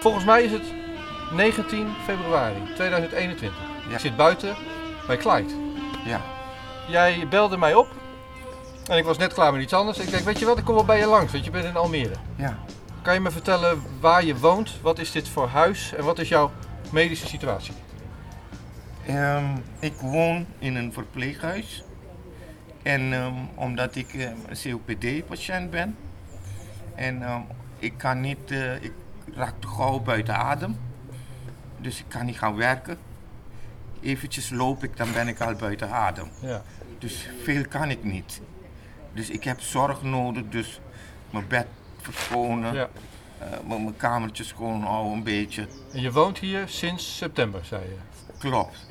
Volgens mij is het 19 februari 2021. Ja. Ik zit buiten bij Clyde. Ja. Jij belde mij op. En ik was net klaar met iets anders. Ik denk, weet je wat, ik kom wel bij je langs, want je bent in Almere. Ja. Kan je me vertellen waar je woont? Wat is dit voor huis? En wat is jouw medische situatie? Ehm, ik woon in een verpleeghuis. En ehm, omdat ik ehm, een COPD-patiënt ben. En ik kan niet, eh, ik raak te gauw buiten adem. Dus ik kan niet gaan werken. Eventjes loop ik, dan ben ik al buiten adem. Ja. Dus veel kan ik niet. Dus ik heb zorg nodig, dus mijn bed verschonen, ja. eh, mijn kamertje schoonhouden een beetje. En je woont hier sinds september, zei je. Klopt.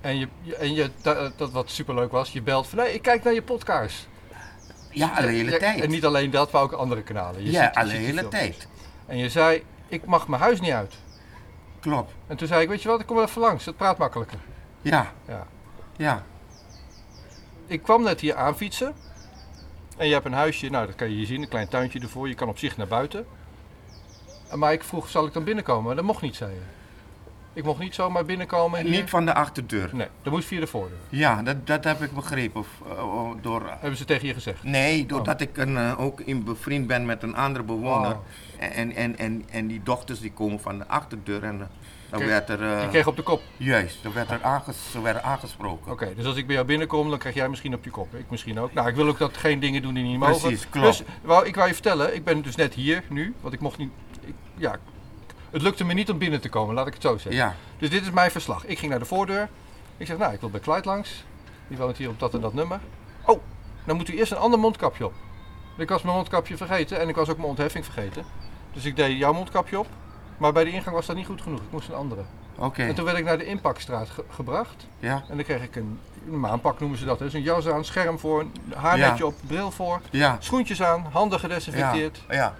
En, je, en je, da- dat wat superleuk was, je belt van nee, ik kijk naar je podcast. Ja, alle hele Ja, tijd. En niet alleen dat, maar ook andere kanalen. Je ja, ziet- alle hele tijd. En je zei, ik mag mijn huis niet uit. Klopt. En toen zei ik, weet je wat, ik kom wel even langs, het praat makkelijker. Ja, Ja. ja. Ik kwam net hier aanfietsen. En je hebt een huisje, nou dat kan je hier zien, een klein tuintje ervoor. Je kan op zich naar buiten. Maar ik vroeg, zal ik dan binnenkomen? Dat mocht niet, zei je. Ik mocht niet zomaar binnenkomen hier. Niet van de achterdeur. Nee, dat moest via de voordeur. Ja, dat, dat heb ik begrepen. Of, eh, door, Hebben ze tegen je gezegd. nee, doordat ik een, eh, ook in bevriend ben met een andere bewoner. Oh. En, en, en, en die dochters die komen van de achterdeur. En eh, dan Kreeg- werd er... Je kreeg op de kop. Juist, dan werd er aanges, ze werden aangesproken. Oké, dus als ik bij jou binnenkom, dan krijg jij misschien op je kop. Ik misschien ook. Nou, ik wil ook dat geen dingen doen die niet mogen. Precies, klopt. Dus wou, ik wou je vertellen, ik ben dus net hier nu, want ik mocht niet. Ik, ja, het lukte me niet om binnen te komen, laat ik het zo zeggen. Ja, Dus dit is mijn verslag. Ik ging naar de voordeur. Ik zeg, nou, ik wil bij Clyde langs. Die woont hier op dat en dat nummer. Oh, dan moet u eerst een ander mondkapje op. Ik was mijn mondkapje vergeten en ik was ook mijn ontheffing vergeten. Dus ik deed jouw mondkapje op. Maar bij de ingang was dat niet goed genoeg. Ik moest een andere. oké. En toen werd ik naar de inpakstraat ge- gebracht. Ja, En dan kreeg ik een, een maanpak noemen ze dat. Dus een jas aan, scherm voor, een haarnetje Ja. op, bril voor. ja, Schoentjes aan, handen ja, gedesinfecteerd. ja,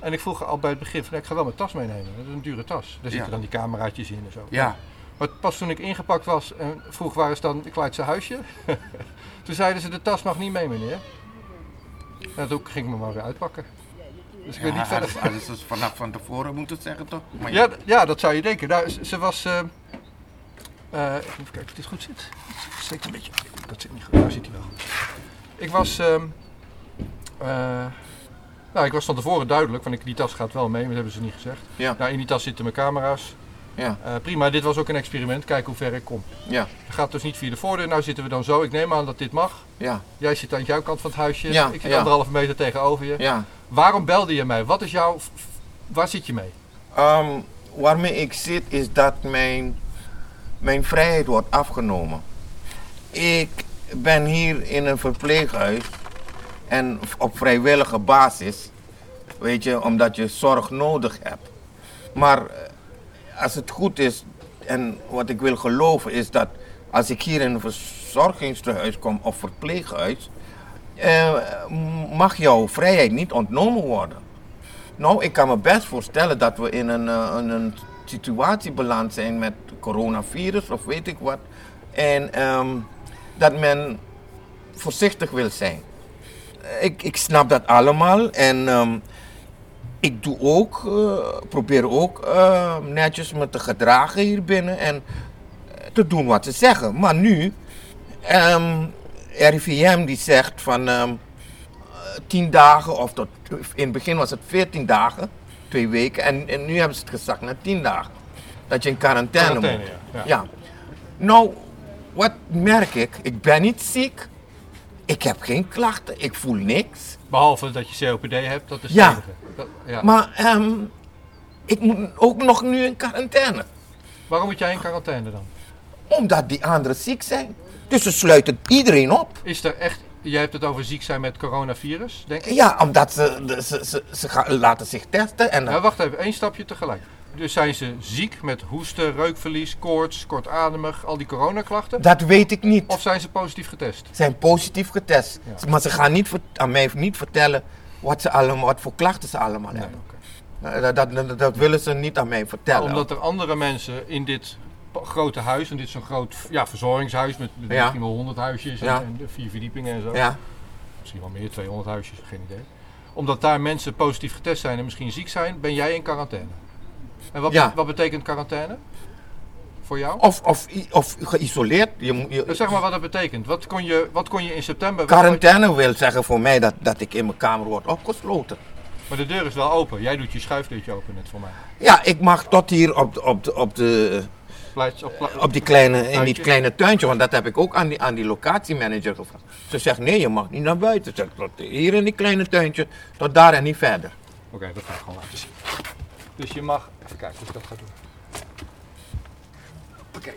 En ik vroeg al bij het begin van, ik ga wel mijn tas meenemen. Dat is een dure tas. Daar zitten dan die cameraatjes in en zo. ja. Maar pas toen ik ingepakt was en vroeg waar is dan Clyde's huisje, toen zeiden ze de tas mag niet mee meneer. En toen ging ik me maar weer uitpakken. Dus ik weet niet verder. hadden- hadden ze het vanaf van tevoren moeten zeggen toch? Maar Ja, ja, dat zou je denken. Nou, ze, ze was. eh eh, even kijken of dit goed zit. Het steekt een beetje. Dat zit niet goed. Daar zit hij wel goed. Ik was. eh, nou, ik was van tevoren duidelijk, van ik, die tas gaat wel mee, maar dat hebben ze niet gezegd. Ja. Nou, in die tas zitten mijn camera's. Ja, Eh, prima, dit was ook een experiment. Kijken hoe ver ik kom. ja, Het gaat dus niet via de voordeur. Nou zitten we dan zo. Ik neem aan dat dit mag. ja, Jij zit aan jouw kant van het huisje. Ja, ik zit ja. anderhalve meter tegenover je. ja. Waarom belde je mij? Wat is jouw... Waar zit je mee? Ehm, waarmee ik zit is dat mijn, mijn vrijheid wordt afgenomen. Ik ben hier in een verpleeghuis en op vrijwillige basis, weet je, omdat je zorg nodig hebt. Maar eh, als het goed is en wat ik wil geloven is dat als ik hier in een verzorgingstehuis kom of verpleeghuis, eh, mag jouw vrijheid niet ontnomen worden. Nou, ik kan me best voorstellen dat we in een, eh, een situatie beland zijn met coronavirus of weet ik wat. En ehm, dat men voorzichtig wil zijn. Ik, ik snap dat allemaal en ehm, ik doe ook, eh, probeer ook eh, netjes me te gedragen hier binnen en eh, te doen wat ze zeggen. Maar nu, ehm RIVM die zegt van ehm, 10 dagen of tot, in het begin was het 14 dagen, twee weken. En, en nu hebben ze het gezakt naar 10 dagen. Dat je in quarantaine, Quarantaine, moet. ja. Ja. ja. Nou, wat merk ik? Ik ben niet ziek. Ik heb geen klachten. Ik voel niks. Behalve dat je COPD hebt, dat is Ja. het enige. Dat- ja. Maar ehm, ik moet ook nog nu in quarantaine. Waarom moet jij in quarantaine dan? Omdat die anderen ziek zijn. Dus ze sluiten iedereen op. Is er echt... Jij hebt het over ziek zijn met coronavirus, denk ik? Ja, omdat ze, ze, ze, ze gaan, laten zich testen. En, Nou, wacht even, één stapje tegelijk. Dus zijn ze ziek met hoesten, reukverlies, koorts, kortademig, al die coronaklachten? dat weet ik niet. Of zijn ze positief getest? zijn positief getest. Ja. Maar ze gaan niet aan mij niet vertellen wat, ze allemaal, wat voor klachten ze allemaal Nee, hebben. Eh, Dat, dat, dat, dat willen ze niet aan mij vertellen. Omdat er andere mensen in dit grote huis, en dit is zo'n groot ja, verzorgingshuis met, met Ja. misschien wel 100 huisjes en, en vier verdiepingen en zo. ja, Misschien wel meer, 200 huisjes, geen idee. Omdat daar mensen positief getest zijn en misschien ziek zijn, ben jij in quarantaine. En wat, Ja. wat betekent quarantaine? Voor jou? Of, of, of geïsoleerd. Je, Dus zeg maar wat dat betekent. Wat kon je, wat kon je in september... quarantaine wil zeggen voor mij dat, dat ik in mijn kamer word opgesloten. Maar de deur is wel open. Jij doet je schuifdeurtje open net voor mij. Ja, ik mag tot hier op, op, de- op, de, Plaats, op, pla- op die kleine, in die kleine tuintje, want dat heb ik ook aan die, aan die locatiemanager gevraagd. Ze zegt nee, je mag niet naar buiten. Ze zegt, tot hier in die kleine tuintje, tot daar en niet verder. Oké, dat ga ik gewoon laten zien. Dus je mag... Even kijken hoe ik dat ga doen. Oké.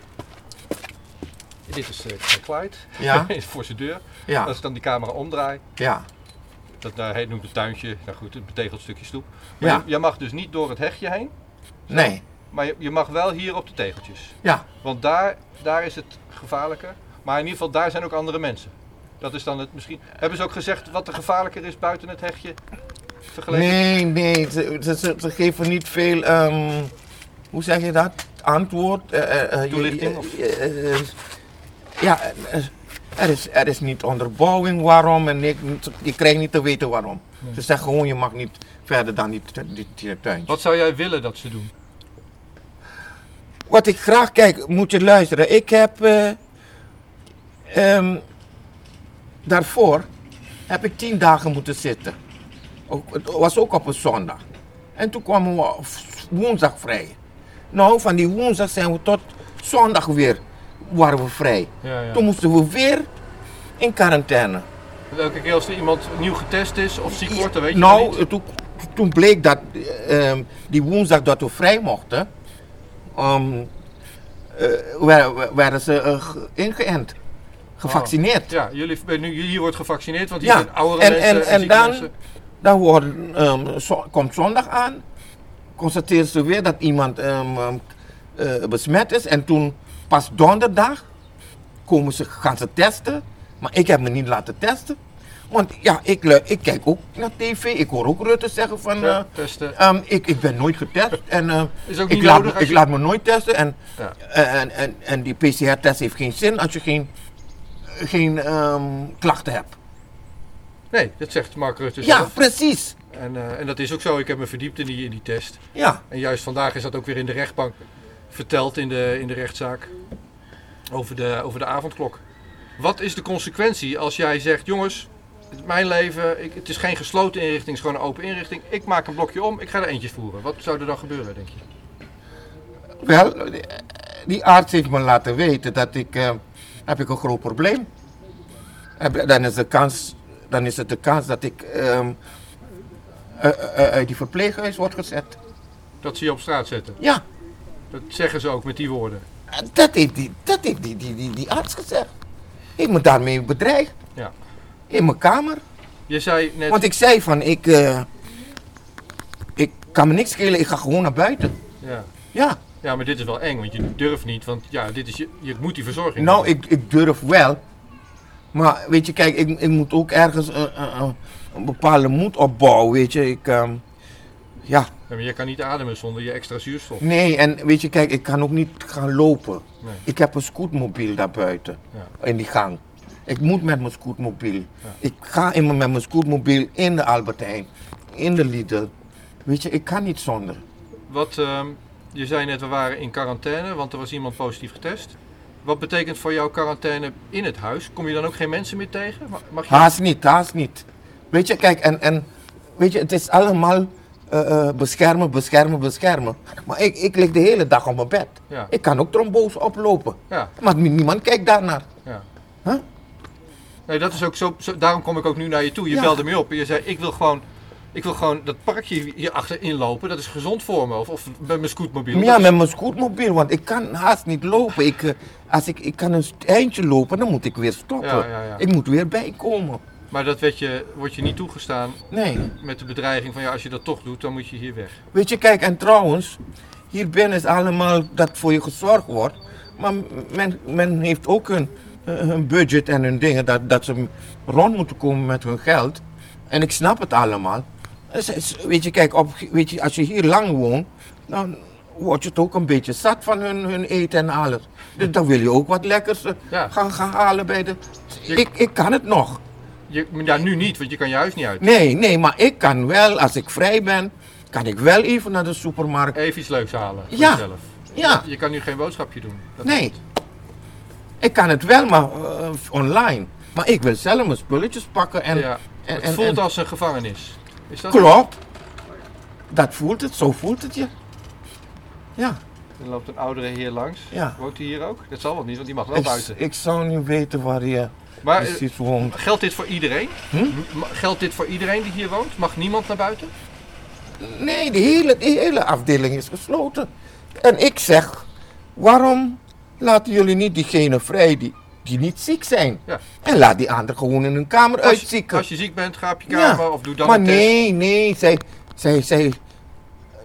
Dit is uh, Clyde. Ja. is voor zijn deur. Ja, Als ik dan die camera omdraai, ja, dat uh, heet noemt het tuintje. Nou goed, het betegeld stukje stoep. Maar Ja. je, je mag dus niet door het hegje heen. nee, Maar je, je mag wel hier op de tegeltjes. ja. Want daar, daar is het gevaarlijker. Maar in ieder geval, daar zijn ook andere mensen. Dat is dan het misschien. Hebben ze ook gezegd wat er gevaarlijker is buiten het hegje? Vergeleken? Nee, nee, ze, ze, ze, ze geven niet veel, ehm, hoe zeg je dat, antwoord. eh, je- Toelichting, ja, er is, er is niet onderbouwing waarom en ik, je krijgt niet te weten waarom. Ze zeggen gewoon, je mag niet verder dan die, die, die tuintje. Wat zou jij willen dat ze doen? Wat ik graag kijk, moet je luisteren. Ik heb eh, ehm, daarvoor heb ik tien dagen moeten zitten. Was ook op een zondag. En toen kwamen we woensdag vrij. Nou, van die woensdag zijn we tot zondag weer waren we vrij. Ja, ja. Toen moesten we weer in quarantaine. Elke keer als er iemand nieuw getest is of ziek wordt, dan weet je nou, niet. toen, toen bleek dat ehm, die woensdag dat we vrij mochten, ehm, eh, werden, ze eh, ge- ingeënt, gevaccineerd. Ja, jullie, nu, hier wordt gevaccineerd, want hier Ja, zijn oudere en, mensen en, en dan, mensen. Dan worden, ehm, zo- komt zondag aan, constateren ze weer dat iemand ehm, ehm, eh, besmet is. En toen, pas donderdag, komen ze, gaan ze testen. Maar ik heb me niet laten testen. Want ja, ik, ik kijk ook naar tv. Ik hoor ook Rutte zeggen van... Ehm, ik, ik ben nooit getest en eh, Is ook ik, niet laat, nodig me- ik laat me nooit testen. En, Ja. en, en, en die PCR-test heeft geen zin als je geen, geen klachten hebt. Nee, dat zegt Mark Rutte Ja, precies. En, eh, en dat is ook zo. Ik heb me verdiept in die, in die test. Ja, En juist vandaag is dat ook weer in de rechtbank verteld in de, in de rechtszaak. Over de, over de avondklok. Wat is de consequentie als jij zegt, jongens, mijn leven, ik, het is geen gesloten inrichting, het is gewoon een open inrichting. Ik maak een blokje om, ik ga er eentje voeren. Wat zou er dan gebeuren, denk je? wel, die- arts heeft me laten weten dat ik, eh, heb ik een groot probleem. Heb- Dan is, de kans, dan is het de kans dat ik ehm, eh, eh, uit die verpleeghuis word gezet. Dat ze je op straat zetten. Ja, Dat zeggen ze ook met die woorden. dat heeft die, dat heeft die, die, die, die arts gezegd. Heeft me daarmee bedreigd. Ja. In mijn kamer. Je zei net, Want ik zei van, ik, eh, ik kan me niks schelen, ik ga gewoon naar buiten. ja. Ja, ja, maar dit is wel eng, want je durft niet, want ja, dit is je, je moet die verzorging nou, hebben. ik, ik durf wel. Maar weet je, kijk, ik, ik moet ook ergens eh, eh, eh, een bepaalde moed opbouwen, weet je. Ik, ehm, ja, Ja, maar je kan niet ademen zonder je extra zuurstof. nee, en weet je, kijk, ik kan ook niet gaan lopen. Nee. Ik heb een scootmobiel daar buiten, Ja. in die gang. Ik moet met mijn scootmobiel. Ik ga mijn, met mijn scootmobiel in de Albert Heijn, in de Lidl. Weet je, ik kan niet zonder. Wat, ehm, je zei net, we waren in quarantaine, want er was iemand positief getest. Wat betekent voor jou quarantaine in het huis? Kom je dan ook geen mensen meer tegen? Ma- Mag je... Haast niet, haast niet. Weet je, kijk, en, en weet je, het is allemaal eh, eh, beschermen, beschermen, beschermen. Maar ik, ik lig de hele dag op mijn bed. Ja. Ik kan ook trombose oplopen. Ja, Maar ni- niemand kijkt daarnaar. ja. Huh? Nee, dat is ook zo, zo- daarom kom ik ook nu naar je toe. Je belde me op en je zei, ik wil gewoon, ik wil gewoon dat parkje hier achterin lopen. Dat is gezond voor me. Of, of met mijn scootmobiel. Ja, met mijn scootmobiel, want ik kan haast niet lopen. Ik, eh, als ik, ik kan een eindje lopen, dan moet ik weer stoppen. Ja, ja, ja. Ik moet weer bijkomen. Maar dat werd je, wordt je niet toegestaan Nee. met de bedreiging van ja, als je dat toch doet, dan moet je hier weg. Weet je, kijk, en trouwens, hier binnen is allemaal dat voor je gezorgd wordt. Maar men, men heeft ook een, eh, een budget en hun dingen, dat, dat ze rond moeten komen met hun geld. En ik snap het allemaal. Dus, is- weet je, kijk, op, weet je, als je hier lang woont, dan word je het ook een beetje zat van hun, hun eten en alles. Dus dan wil je ook wat lekkers eh, Ja. gaan, gaan halen bij de... Je- Ik, ik kan het nog. Je, ja, nu niet, want je kan je huis niet uit. Nee, nee, maar ik kan wel, als ik vrij ben, kan ik wel even naar de supermarkt. Even iets leuks halen voor Ja. jezelf. Ja, Je kan nu geen boodschapje doen. Dat Nee. ik kan het wel, maar eh, online. Maar ik wil zelf mijn spulletjes pakken en... ja. en, Het en- voelt en- als een gevangenis. Is dat? Klopt. Dat voelt het, zo voelt het je. Ja, Er loopt een oudere heer langs. Ja. Woont hij hier ook? Dat zal wel niet, want die mag wel ik, buiten. ik zou niet weten waar je Maar eh, precies woont. geldt dit voor iedereen? Hm? Geldt dit voor iedereen die hier woont? Mag niemand naar buiten? Nee, die hele, die hele afdeling is gesloten. En ik zeg, waarom laten jullie niet diegenen vrij die, die niet ziek zijn? Ja. En laat die anderen gewoon in hun kamer Als uitzieken. als je ziek bent, ga op je Ja. kamer of doe dan maar een test. nee, nee, zij, zij, zij,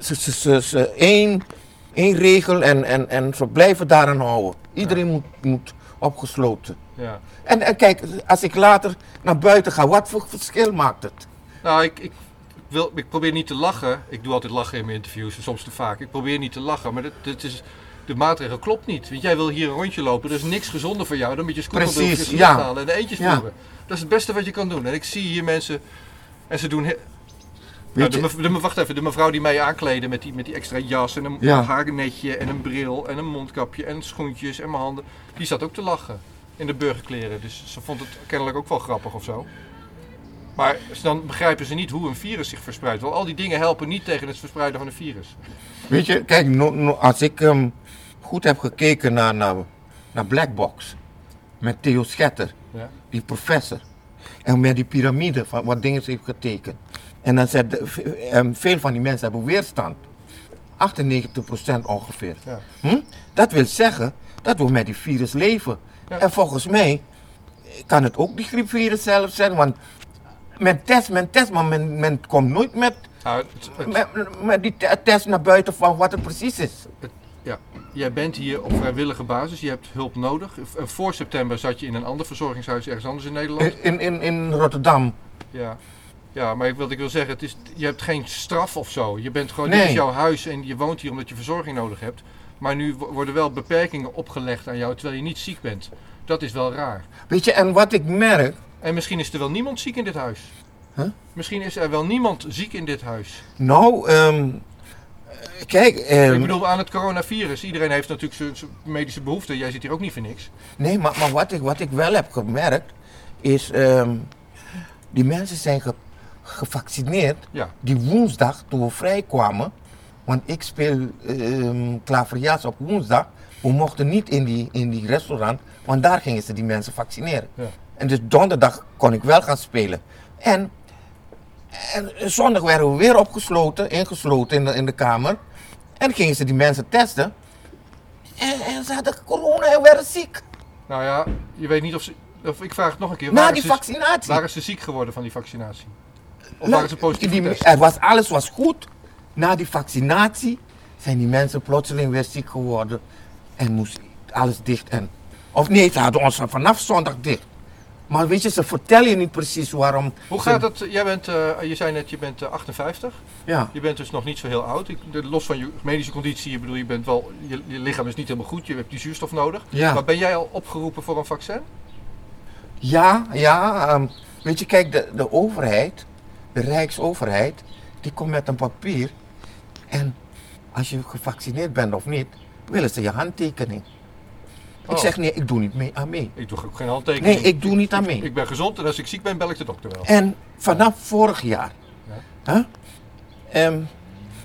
ze, ze, ze, ze- één, één regel en, en, en ze blijven daaraan houden. Iedereen moet, moet opgesloten. Ja. En, en kijk, als ik later naar buiten ga, wat voor verschil maakt het? Nou, ik, ik, wil, ik probeer niet te lachen. Ik doe altijd lachen in mijn interviews, soms te vaak. Ik probeer niet te lachen, maar dit is, de maatregel klopt niet. Want jij wil hier een rondje lopen, er is niks gezonder voor jou dan met je frisse ja. halen en de eentjes Ja. Dat is het beste wat je kan doen. En ik zie hier mensen, en ze doen... Nou, de, je- mev- de, mev- wacht even, de mevrouw die mij aankleden met die, met die extra jas en een Ja. haarnetje en een bril en een mondkapje en schoentjes en mijn handen. Die zat ook te lachen in de burgerkleren. Dus ze vond het kennelijk ook wel grappig of zo. Maar dan begrijpen ze niet hoe een virus zich verspreidt. Want al die dingen helpen niet tegen het verspreiden van een virus. Weet je, kijk, no- no- als ik ehm, goed heb gekeken naar, naar, naar Blackbox, met Theo Schetter, Ja. die professor, en met die piramide van wat dingen ze heeft getekend. En dan ehm, veel van die mensen hebben weerstand. 98% ongeveer. Ja. Hm? Dat wil zeggen dat we met die virus leven. Ja. En volgens mij kan het ook die griepvirus zelf zijn, want men test, men test, maar men, men komt nooit met, Nou, het- het- met, met die te- test naar buiten van wat het precies is. ja. Jij bent hier op vrijwillige basis. Je hebt hulp nodig. En Voor september zat je in een ander verzorgingshuis ergens anders in Nederland. In, in, in Rotterdam. Ja. Ja, maar ik wil, ik wil zeggen, het is, je hebt geen straf of zo. Je bent gewoon, Nee. dit is jouw huis en je woont hier omdat je verzorging nodig hebt. Maar nu wo- worden wel beperkingen opgelegd aan jou terwijl je niet ziek bent. Dat is wel raar. Weet je, en wat ik merk, En misschien is er wel niemand ziek in dit huis. Huh? Misschien is er wel niemand ziek in dit huis. nou, ehm, kijk, ehm, ik bedoel, aan het coronavirus. Iedereen heeft natuurlijk zijn- medische behoeften. Jij zit hier ook niet voor niks. nee, maar, maar wat, ik, wat ik wel heb gemerkt, is, ehm, die mensen zijn ge- gevaccineerd Ja. die woensdag toen we vrijkwamen, want ik speel klaverjas op woensdag, we mochten niet in die, in die restaurant, want daar gingen ze die mensen vaccineren. Ja. En dus donderdag kon ik wel gaan spelen. En, en zondag werden we weer opgesloten, ingesloten in de, in de kamer. En gingen ze die mensen testen. En, en ze hadden corona en werden ziek. Nou ja, je weet niet of ze... Of ik vraag het nog een keer. Na die vaccinatie. Waren ze ziek geworden van die vaccinatie? Of Nou, waren ze positief die- er was, alles was goed. Na die vaccinatie zijn die mensen plotseling weer ziek geworden. En moest alles dicht. En, of nee, ze hadden ons vanaf zondag dicht. Maar weet je, ze vertellen je niet precies waarom. Hoe ze- gaat het? Jij bent, eh, je zei net, je bent eh, 58. Ja. Je bent dus nog niet zo heel oud. Ik, los van je medische conditie, ik bedoel, je, bent wel, je, je lichaam is niet helemaal goed. Je hebt die zuurstof nodig. Ja. Maar ben jij al opgeroepen voor een vaccin? Ja, ja. ehm, weet je, kijk, de, de overheid, de Rijksoverheid, die komt met een papier. En als je gevaccineerd bent of niet, willen ze je handtekening. Oh. Ik zeg nee, ik doe niet mee aan mee. Ik doe ook geen handtekening. Nee, ik doe niet aan mee. ik ben gezond en als ik ziek ben, bel ik de dokter wel. En vanaf vorig jaar, hè, ehm,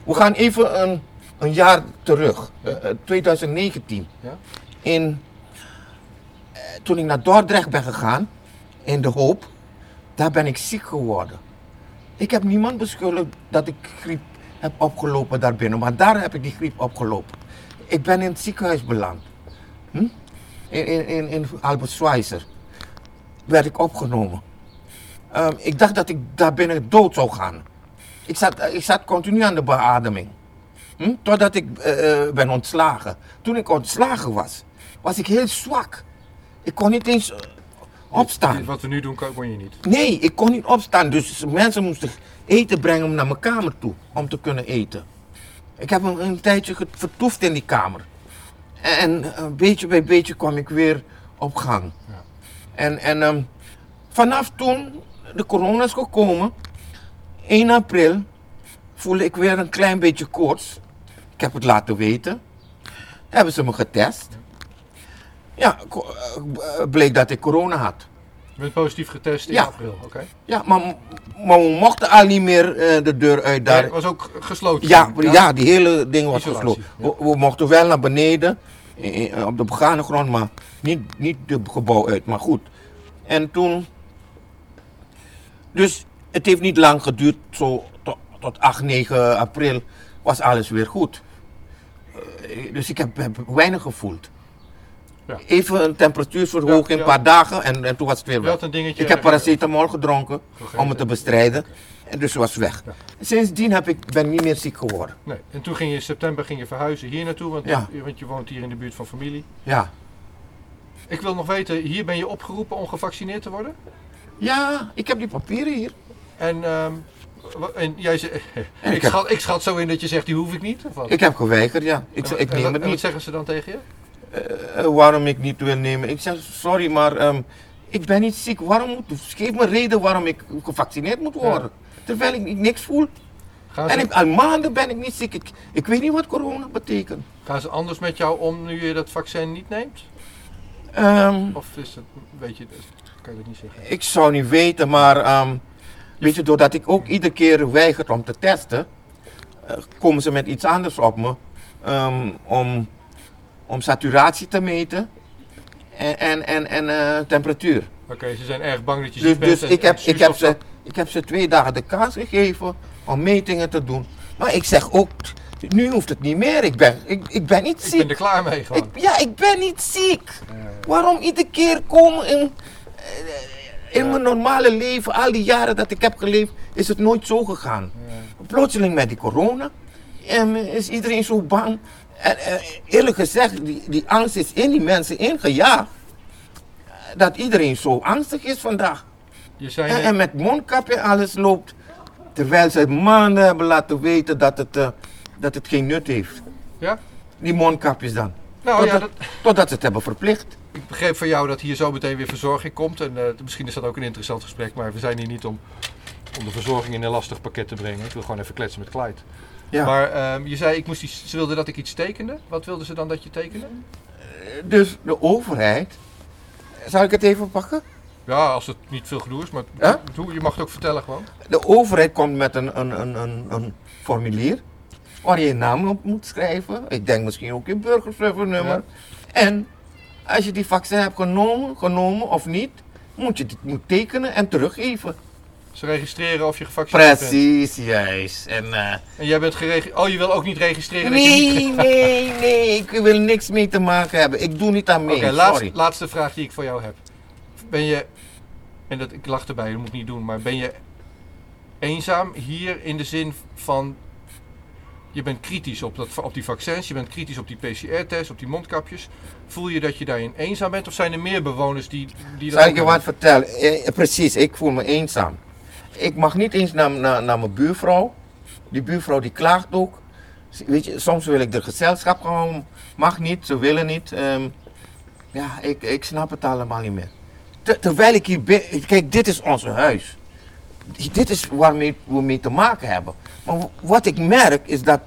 we gaan even een, een jaar terug, eh, eh, 2019. Ja? In, eh, toen ik naar Dordrecht ben gegaan, in de hoop, daar ben ik ziek geworden. Ik heb niemand beschuldigd dat ik griep heb opgelopen daarbinnen, maar daar heb ik die griep opgelopen. Ik ben in het ziekenhuis beland. Hm? In, in, in, Albert Schweitzer werd ik opgenomen. Ehm, ik dacht dat ik daar binnen dood zou gaan. Ik zat, ik zat continu aan de beademing. Hm? Totdat ik eh, ben ontslagen. Toen ik ontslagen was, was ik heel zwak. Ik kon niet eens opstaan. Wat we nu doen, kon je niet. Nee, ik kon niet opstaan. Dus mensen moesten eten brengen naar mijn kamer toe om te kunnen eten. Ik heb een, een tijdje vertoefd in die kamer. En eh, beetje bij beetje kwam ik weer op gang. Ja. En, en ehm, vanaf toen de corona is gekomen, 1 april, voelde ik weer een klein beetje koorts. Ik heb het laten weten. Hebben ze me getest. Ja, ko- eh, bleek dat ik corona had. Je bent positief getest in Ja. april, oké. Ja, maar, maar we mochten al niet meer eh, de deur uit daar. Het was ook gesloten. Ja, ja, die hele ding was Isolatie, gesloten. ja. We, we mochten wel naar beneden, eh, eh, op de begane grond, maar niet, niet het gebouw uit. Maar goed. En toen. Dus het heeft niet lang geduurd, zo tot, tot 8, 9 april was alles weer goed. Eh, dus ik heb, heb weinig gevoeld. Ja. Even een temperatuurverhoging, Ja, ja. een paar dagen en, en toen was het weer weg. dingetje. Ik heb paracetamol gedronken om het te bestrijden. En dus het was weg. Sindsdien heb ik, ben ik niet meer ziek geworden. Nee. En toen ging je in september ging je verhuizen hier naartoe, want, want je woont hier in de buurt van familie. Ja. Ik wil nog weten, hier ben je opgeroepen om gevaccineerd te worden? Ja, ik heb die papieren hier. En, ehm, wa- en jij En ik, ik schat, ik schat zo in dat je zegt, die hoef ik niet. Of wat? Ik heb geweigerd, ja. Ik, En- ik neem het en wat niet. zeggen ze dan tegen je? Eh, waarom ik niet wil nemen. Ik zeg, sorry, maar ehm, ik ben niet ziek. Waarom moet, geef me reden waarom ik gevaccineerd moet worden. Terwijl ik niks voel. Gaan En ik, al maanden ben ik niet ziek. Ik, ik weet niet wat corona betekent. gaan ze anders met jou om nu je dat vaccin niet neemt? Ehm, Of is het, weet je, kan je dat niet zeggen? ik zou niet weten, maar ehm, weet je, doordat ik ook iedere keer weiger om te testen, eh, komen ze met iets anders op me. Om, om saturatie te meten en, en, en, en eh, temperatuur. Oké, ze zijn erg bang dat je Dus, ziek bent. dus ik, heb, ik, heb ze, ik heb ze twee dagen de kans gegeven om metingen te doen. Maar ik zeg ook, nu hoeft het niet meer. Ik ben, ik, ik ben niet Ik ziek. ben er klaar mee gewoon. Ik, ja, ik ben niet ziek. Ja. Waarom iedere keer komen in, eh, in mijn normale leven, al die jaren dat ik heb geleefd, is het nooit zo gegaan. Ja. Plotseling met die corona en is iedereen zo bang. En eh, eerlijk gezegd, die, die angst is in die mensen ingejaagd. Dat iedereen zo angstig is vandaag. Je zei En, met mondkapje en alles loopt. Terwijl ze maanden hebben laten weten dat het, eh, dat het geen nut heeft. ja? Die mondkapjes dan. Nou ja, totdat, dat, totdat ze het hebben verplicht. ik begreep van jou dat hier zo meteen weer verzorging komt. En eh, misschien is dat ook een interessant gesprek, maar we zijn hier niet om, om de verzorging in een lastig pakket te brengen. Ik wil gewoon even kletsen met Clyde. Ja. Maar ehm, je zei, ik moest iets, ze wilden dat ik iets tekende. Wat wilden ze dan dat je tekende? Dus de overheid. Zal ik het even pakken? Ja, als het niet veel gedoe is, maar Ja? je mag het ook vertellen gewoon. De overheid komt met een, een, een, een, een formulier. Waar je je naam op moet schrijven. Ik denk misschien ook je burgerservernummer. Ja. En als je die vaccin hebt genomen, genomen of niet, moet je het moet tekenen en teruggeven. Ze registreren of je gevaccineerd bent. Precies, juist. En, eh, En jij bent geregistreerd. Oh, je wil ook niet registreren dat je niet... nee, nee, nee, ik wil niks mee te maken hebben. Ik doe niet aan mee, Oké, laatste, vraag die ik voor jou heb. Ben je, en dat, ik lach erbij, dat moet ik niet doen, maar ben je eenzaam hier in de zin van, je bent kritisch op, dat, op die vaccins, je bent kritisch op die PCR-test, op die mondkapjes. Voel je dat je daarin eenzaam bent of zijn er meer bewoners die, die dat Zal ik je wat vertellen? Eh, precies, ik voel me eenzaam. Ik mag niet eens naar, naar, mijn buurvrouw. Die buurvrouw die klaagt ook. Weet je, soms wil ik er gezelschap gewoon. Mag niet, ze willen niet. Ehm, ja, ik, ik snap het allemaal niet meer. Ter- terwijl ik hier ben. Kijk, dit is ons huis. Dit is waarmee we mee te maken hebben. Maar wat ik merk is dat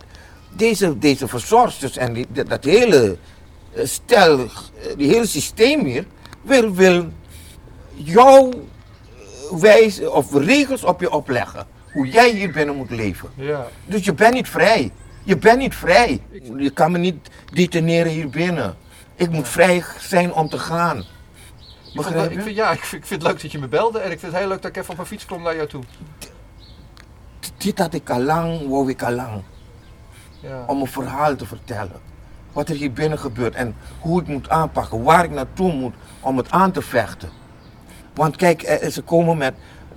deze, deze verzorgsters en die, dat- hele eh, stel, eh, die hele systeem hier, wil, wil jouw wijze of regels op je opleggen. Hoe jij hier binnen moet leven. Ja, Dus je bent niet vrij. Je bent niet vrij. Je kan me niet deteneren hier binnen. Ik moet vrij zijn om te gaan. ik Begrijp ik je? vind, ja ik, vind, ik vind het leuk dat je me belde en ik vind het heel leuk dat ik even op mijn fiets kom naar jou toe. Dit had ik al lang, wou ik al lang. Ja. Om een verhaal te vertellen. Wat er hier binnen gebeurt en hoe ik moet aanpakken. Waar ik naartoe moet om het aan te vechten. Want kijk, eh, ze komen met...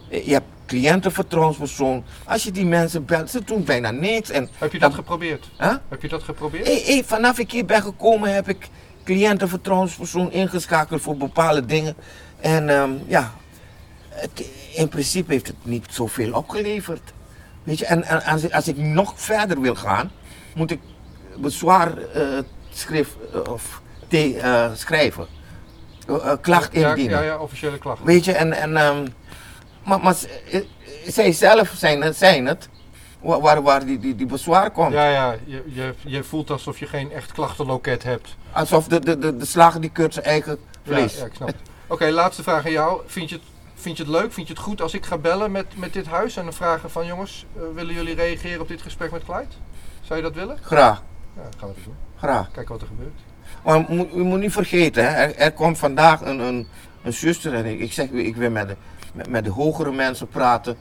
eh, Je hebt cliëntenvertrouwenspersoon. Als je die mensen belt, ze doen bijna niks. En, Heb je dat geprobeerd? Huh? Heb je dat geprobeerd? Hey, hey, vanaf ik hier ben gekomen heb ik cliëntenvertrouwenspersoon ingeschakeld voor bepaalde dingen. En ehm, ja, het, in principe heeft het niet zoveel opgeleverd. Weet je, en, en als, ik, als ik nog verder wil gaan, moet ik bezwaar eh, eh, of te, eh, schrijven. Eh, eh, klacht ja, indienen. ja, ja, officiële klacht. Weet je, en, en ehm, maar, maar eh, zij zelf zijn het, zijn het waar, waar, die, die, die bezwaar komt. Ja, ja, je, je, je voelt alsof je geen echt klachtenloket hebt. Alsof de, de, de, de slager die keurt zijn eigen vlees. Ja, ja, ik snap het. Oké, laatste vraag aan jou. Vind je, het, vind je het leuk, vind je het goed als ik ga bellen met, met dit huis en dan vragen van jongens, willen jullie reageren op dit gesprek met Clyde? Zou je dat willen? Graag, Ja, gaan we dat doen. graag. Kijken wat er gebeurt. Maar u moet, u moet niet vergeten, hè, er, er komt vandaag een, een, een zuster en ik, ik zeg u, ik wil met de, met, met de hogere mensen praten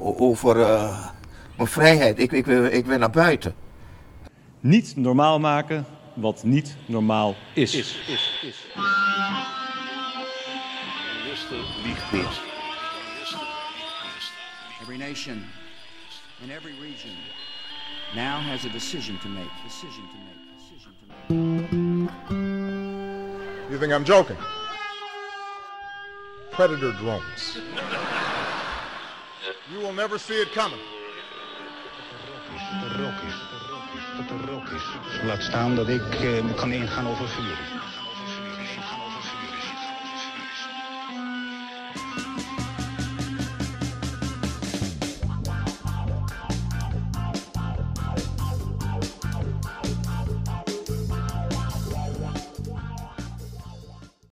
over eh, mijn vrijheid. Ik, ik, wil, ik wil naar buiten. Niet normaal maken wat niet normaal is. Every nation in every region now has a decision to make. Decision to make. Decision to make. You think I'm joking? Predator drones. You will never see it coming. Laat staan dat ik eh, kan ingaan over vuur.